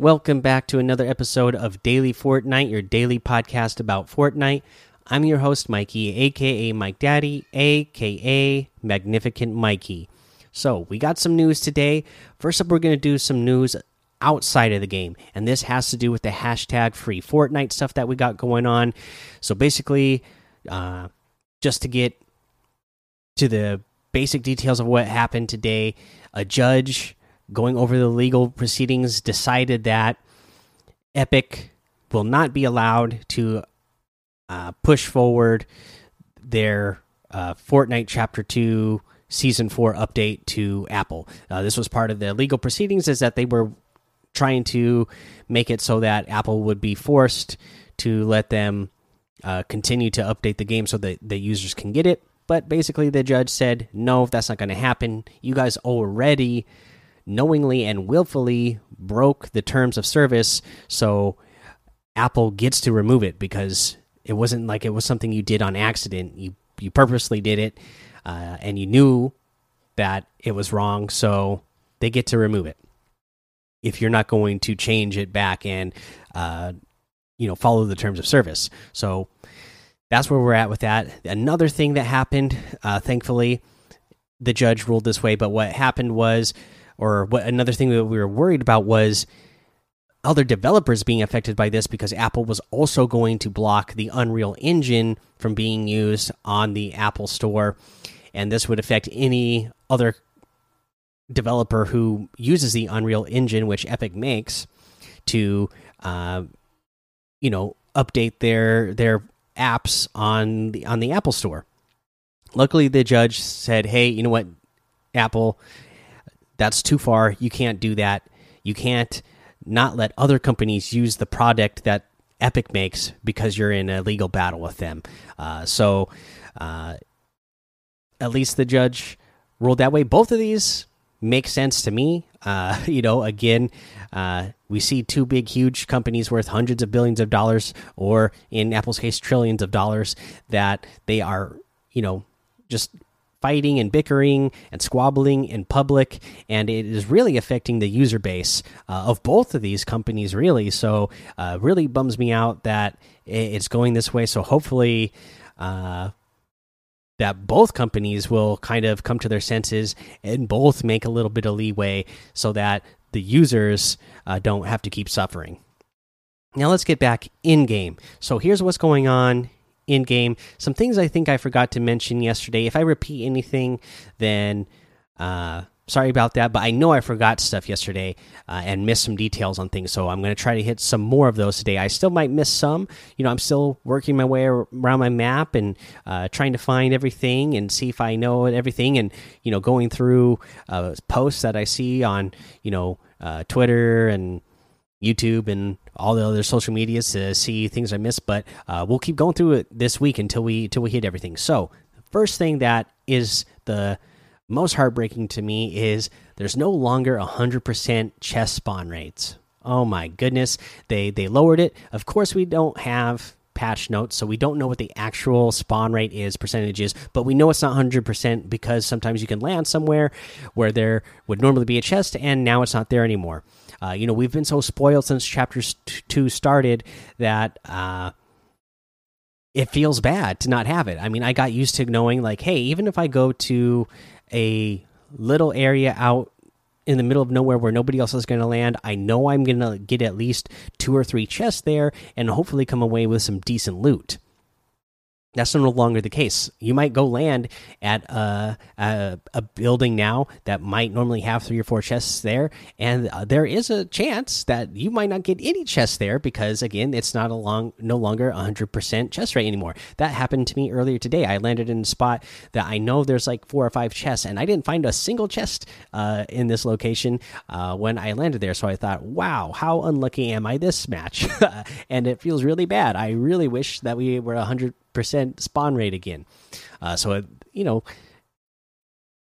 Welcome back to another episode of Daily Fortnite, your daily podcast about Fortnite. I'm your host, Mikey, aka Mike Daddy, aka Magnificent Mikey. So, we got some news today. First up, we're going to do some news outside of the game, and this has to do with the hashtag free Fortnite stuff that we got going on. So, basically, uh, just to get to the basic details of what happened today, a judge going over the legal proceedings, decided that Epic will not be allowed to uh, push forward their uh, Fortnite Chapter 2 Season 4 update to Apple. Uh, this was part of the legal proceedings, is that they were trying to make it so that Apple would be forced to let them uh, continue to update the game so that the users can get it. But basically, the judge said, no, that's not going to happen. You guys already knowingly and willfully broke the terms of service, so Apple gets to remove it because it wasn't like it was something you did on accident. You you purposely did it, uh, and you knew that it was wrong, so they get to remove it. If you're not going to change it back and uh, you know follow the terms of service, so that's where we're at with that. Another thing that happened, uh, thankfully, the judge ruled this way, but what happened was or what another thing that we were worried about was other developers being affected by this because Apple was also going to block the Unreal Engine from being used on the Apple Store, and this would affect any other developer who uses the Unreal Engine, which Epic makes, to uh, you know update their their apps on the on the Apple Store. Luckily, the judge said, "Hey, you know what, Apple, that's too far. You can't do that. You can't not let other companies use the product that Epic makes because you're in a legal battle with them. Uh, so, uh, at least the judge ruled that way. Both of these make sense to me. Uh, you know, again, uh, we see two big, huge companies worth hundreds of billions of dollars, or in Apple's case, trillions of dollars, that they are, you know, just fighting and bickering and squabbling in public, and it is really affecting the user base uh, of both of these companies, really. So, uh, really bums me out that it's going this way. So, hopefully, uh, that both companies will kind of come to their senses and both make a little bit of leeway so that the users uh, don't have to keep suffering. Now, let's get back in game. So, here's what's going on in game. Some things I think I forgot to mention yesterday. If I repeat anything, then uh, sorry about that. But I know I forgot stuff yesterday uh, and missed some details on things. So I'm going to try to hit some more of those today. I still might miss some. You know, I'm still working my way around my map and uh, trying to find everything and see if I know everything. And you know, going through uh, posts that I see on you know uh, Twitter and YouTube and all the other social medias to see things I missed. But uh, we'll keep going through it this week until we until we hit everything. So first thing that is the most heartbreaking to me is there's no longer 100% chest spawn rates. Oh my goodness, they they lowered it. Of course, we don't have patch notes, so we don't know what the actual spawn rate is percentages, but we know it's not 100% because sometimes you can land somewhere where there would normally be a chest and now it's not there anymore. Uh, you know, we've been so spoiled since chapter two started that uh, it feels bad to not have it. I mean, I got used to knowing, like, hey, even if I go to a little area out in the middle of nowhere where nobody else is going to land, I know I'm going to get at least two or three chests there and hopefully come away with some decent loot that's no longer the case. You might go land at a, a, a, building now that might normally have three or four chests there, and uh, there is a chance that you might not get any chests there because again, it's not a long, no longer 100% chest rate anymore. That happened to me earlier today. I landed in a spot that I know there's like four or five chests, and I didn't find a single chest uh, in this location uh, when I landed there. So I thought, wow, how unlucky am I this match? and it feels really bad. I really wish that we were 100 percent spawn rate again. Uh, so it, you know,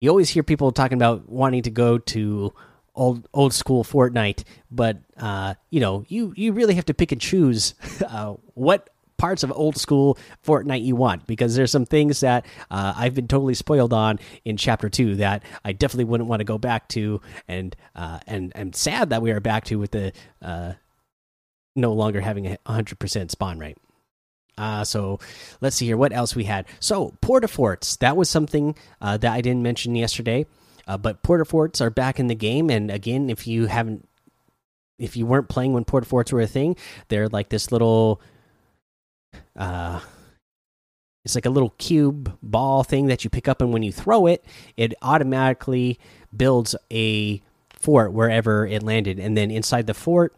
you always hear people talking about wanting to go to old old school Fortnite, but uh, you know, you you really have to pick and choose uh, what parts of old school Fortnite you want because there's some things that uh, I've been totally spoiled on in Chapter Two that I definitely wouldn't want to go back to, and uh, and I'm sad that we are back to with the uh, no longer having a 100% spawn rate. Uh, so let's see here what else we had. So porta forts that was something uh, that I didn't mention yesterday, uh, but porta forts are back in the game. And again, if you haven't, if you weren't playing when porta forts were a thing, they're like this little, uh, it's like a little cube ball thing that you pick up, and when you throw it, it automatically builds a fort wherever it landed. And then inside the fort,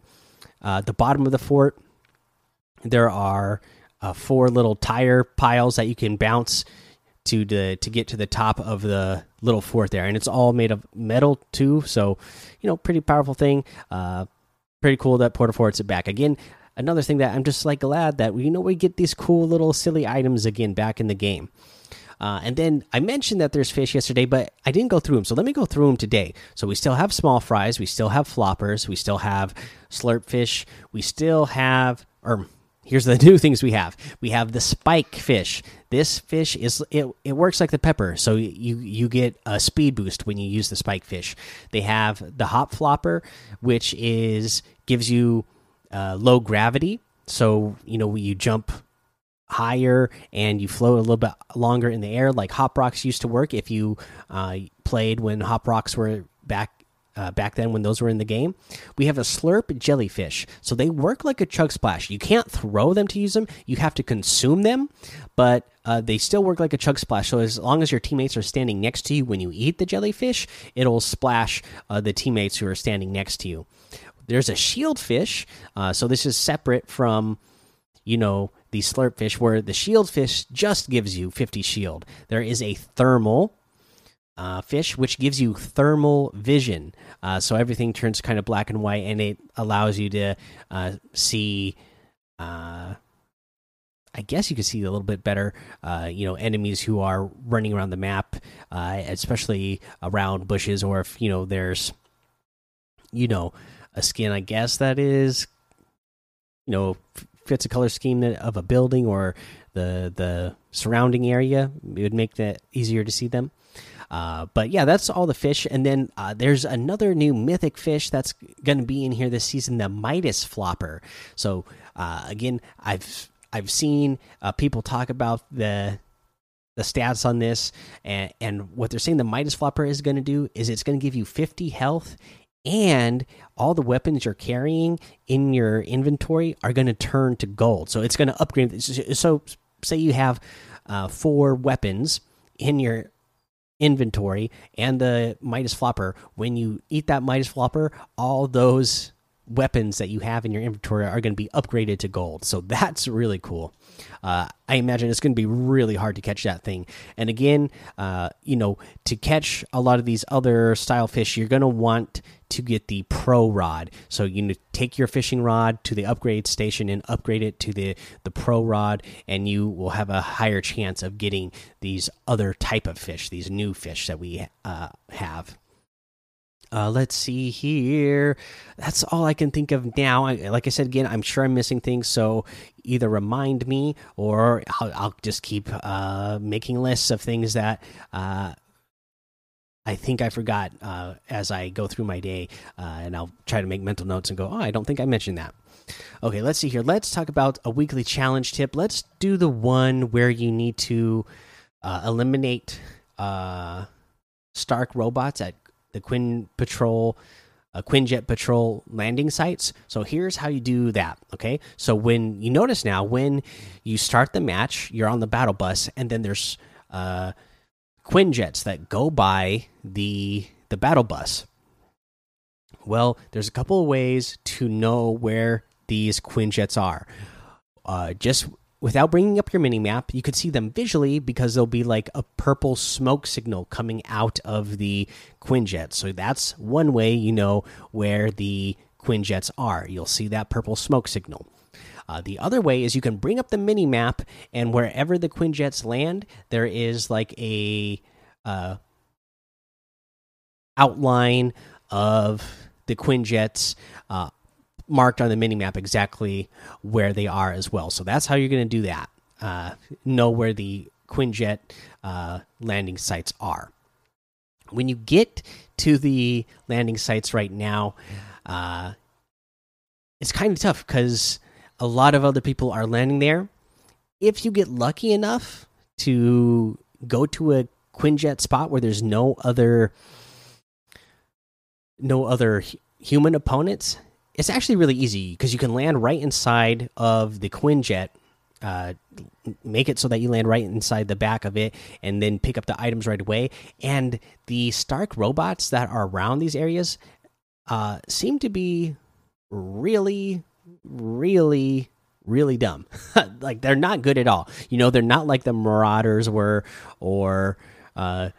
uh, the bottom of the fort, there are uh, four little tire piles that you can bounce to the to get to the top of the little fort there, and it's all made of metal too. So, you know, pretty powerful thing. Uh, pretty cool that Porta Forts back again. Another thing that I'm just like glad that you know we get these cool little silly items again back in the game. Uh, and then I mentioned that there's fish yesterday, but I didn't go through them. So let me go through them today. So we still have small fries, we still have floppers, we still have slurp fish, we still have, or here's the new things we have. We have the spike fish. This fish is it. It works like the pepper, so you you get a speed boost when you use the spike fish. They have the hop flopper, which is gives you uh, low gravity. So you know you jump higher and you float a little bit longer in the air, like Hop Rocks used to work. If you uh, played when Hop Rocks were back uh, back then when those were in the game. We have a slurp jellyfish. So they work like a chug splash. You can't throw them to use them, you have to consume them, but uh, they still work like a chug splash. So as long as your teammates are standing next to you when you eat the jellyfish, it'll splash uh, the teammates who are standing next to you. There's a shield fish. Uh, so this is separate from, you know, the slurp fish, where the shield fish just gives you 50 shield. There is a thermal uh, fish, which gives you thermal vision. Uh, so everything turns kind of black and white, and it allows you to uh, see. Uh, I guess you can see a little bit better, uh, you know, enemies who are running around the map, uh, especially around bushes, or if you know there's, you know, a skin. I guess that is, you know, fits a color scheme that of a building or the the surrounding area. It would make that easier to see them. Uh, but yeah, that's all the fish. And then uh, there's another new mythic fish that's going to be in here this season, the Midas Flopper. So uh, again, I've I've seen uh, people talk about the the stats on this, and, and what they're saying the Midas Flopper is going to do is it's going to give you 50 health. And all the weapons you're carrying in your inventory are going to turn to gold. So it's going to upgrade. So, say you have uh, four weapons in your inventory and the Midas Flopper, when you eat that Midas Flopper, all those weapons that you have in your inventory are going to be upgraded to gold. So that's really cool. Uh, I imagine it's going to be really hard to catch that thing. And again, uh, you know, to catch a lot of these other style fish, you're going to want to get the pro rod. So you take your fishing rod to the upgrade station and upgrade it to the the pro rod, and you will have a higher chance of getting these other type of fish, these new fish that we uh, have. Uh, let's see here. That's all I can think of now. I, like I said again, I'm sure I'm missing things. So either remind me, or I'll, I'll just keep uh, making lists of things that uh, I think I forgot uh, as I go through my day, uh, and I'll try to make mental notes and go, oh, I don't think I mentioned that. Okay, let's see here. Let's talk about a weekly challenge tip. Let's do the one where you need to uh, eliminate Stark robots at the Quinn Patrol, uh, Quinjet Patrol landing sites. So here's how you do that. Okay, so when you notice now, when you start the match, you're on the battle bus, and then there's uh, Quinjets that go by the the battle bus. Well, there's a couple of ways to know where these Quinjets are. Uh, just without bringing up your mini map, you could see them visually because there'll be like a purple smoke signal coming out of the Quinjet. So that's one way you know where the Quinjets are. You'll see that purple smoke signal. Uh, the other way is you can bring up the mini map, and wherever the Quinjets land, there is like a uh, outline of the Quinjets. Uh, marked on the mini map exactly where they are as well. So that's how you're going to do that. Uh, know where the Quinjet uh, landing sites are. When you get to the landing sites right now, uh, it's kind of tough because a lot of other people are landing there. If you get lucky enough to go to a Quinjet spot where there's no other no other human opponents, it's actually really easy because you can land right inside of the Quinjet. Uh, make it so that you land right inside the back of it and then pick up the items right away. And the Stark robots that are around these areas uh, seem to be really, really, really dumb. like they're not good at all. You know, they're not like the Marauders were, or uh,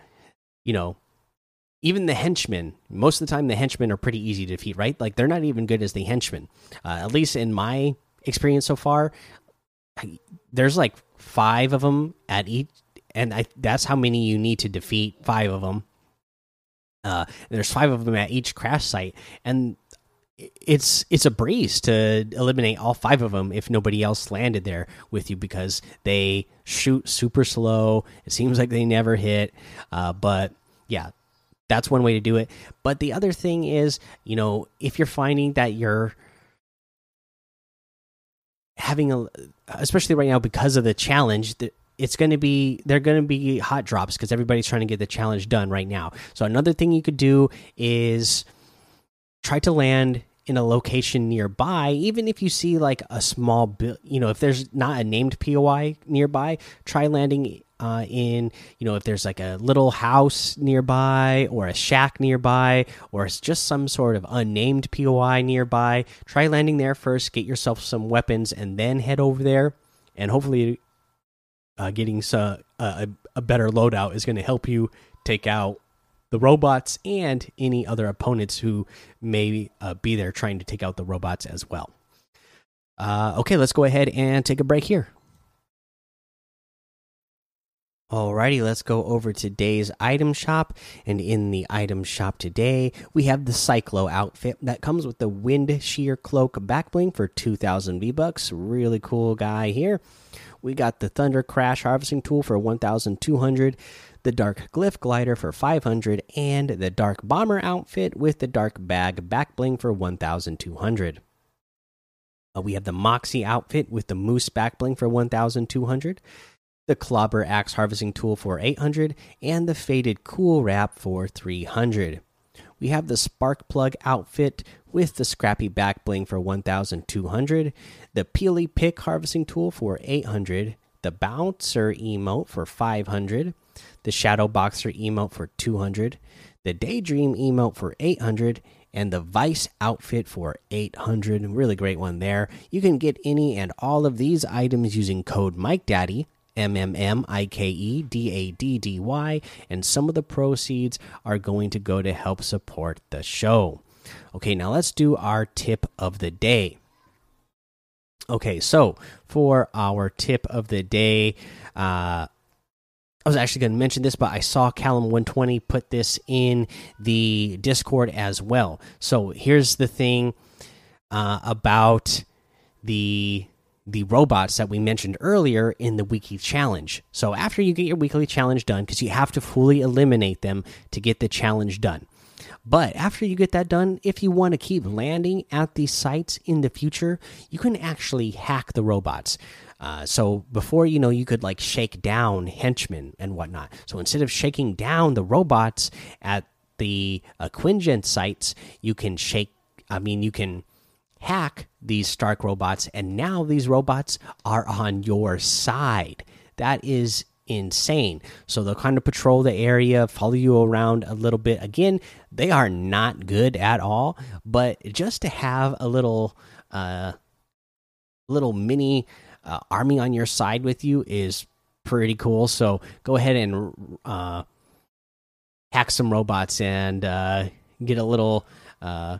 you know, even the henchmen. Most of the time, the henchmen are pretty easy to defeat, right? Like they're not even good as the henchmen. Uh, at least in my experience so far, there's like five of them at each, and I, that's how many you need to defeat five of them. Uh, there's five of them at each crash site, and it's it's a breeze to eliminate all five of them if nobody else landed there with you because they shoot super slow. It seems like they never hit, uh, but yeah, that's one way to do it. But the other thing is, you know, if you're finding that you're having a, especially right now because of the challenge, it's going to be they're going to be hot drops because everybody's trying to get the challenge done right now. So another thing you could do is try to land in a location nearby even if you see like a small you know if there's not a named poi nearby try landing uh, in you know if there's like a little house nearby or a shack nearby or it's just some sort of unnamed poi nearby try landing there first get yourself some weapons and then head over there and hopefully uh, getting uh, a, a better loadout is going to help you take out the robots and any other opponents who may uh, be there trying to take out the robots as well. Uh, okay, let's go ahead and take a break here. Alrighty, let's go over today's item shop. And in the item shop today, we have the Cyclo outfit that comes with the Wind Shear Cloak back bling for 2,000 V Bucks. Really cool guy here. We got the Thunder Crash Harvesting Tool for 1,200 the Dark Glyph Glider for 500, and the Dark Bomber outfit with the Dark Bag back bling for 1,200. Uh, we have the Moxie outfit with the Moose back bling for 1,200, the Clobber Axe Harvesting Tool for 800, and the Faded Cool Wrap for 300. We have the Spark Plug outfit with the Scrappy Back Bling for 1,200, the Peely Pick Harvesting Tool for 800, the Bouncer emote for 500, the Shadow Boxer emote for 200, the Daydream emote for 800, and the Vice outfit for 800. Really great one there. You can get any and all of these items using code MikeDaddy. M M M I K E D A D D Y, and some of the proceeds are going to go to help support the show. Okay, now let's do our tip of the day. Okay, so for our tip of the day, uh, I was actually going to mention this, but I saw Callum120 put this in the Discord as well. So here's the thing uh, about the the robots that we mentioned earlier in the weekly challenge. So after you get your weekly challenge done, because you have to fully eliminate them to get the challenge done. But after you get that done, if you want to keep landing at these sites in the future, you can actually hack the robots. Uh, so before you know, you could like shake down henchmen and whatnot. So instead of shaking down the robots at the uh, Quinjet sites, you can shake. I mean, you can hack these Stark robots, and now these robots are on your side. That is insane. So they'll kind of patrol the area, follow you around a little bit. Again, they are not good at all, but just to have a little, uh, little mini uh, army on your side with you is pretty cool. So go ahead and uh, hack some robots and uh, get a little uh,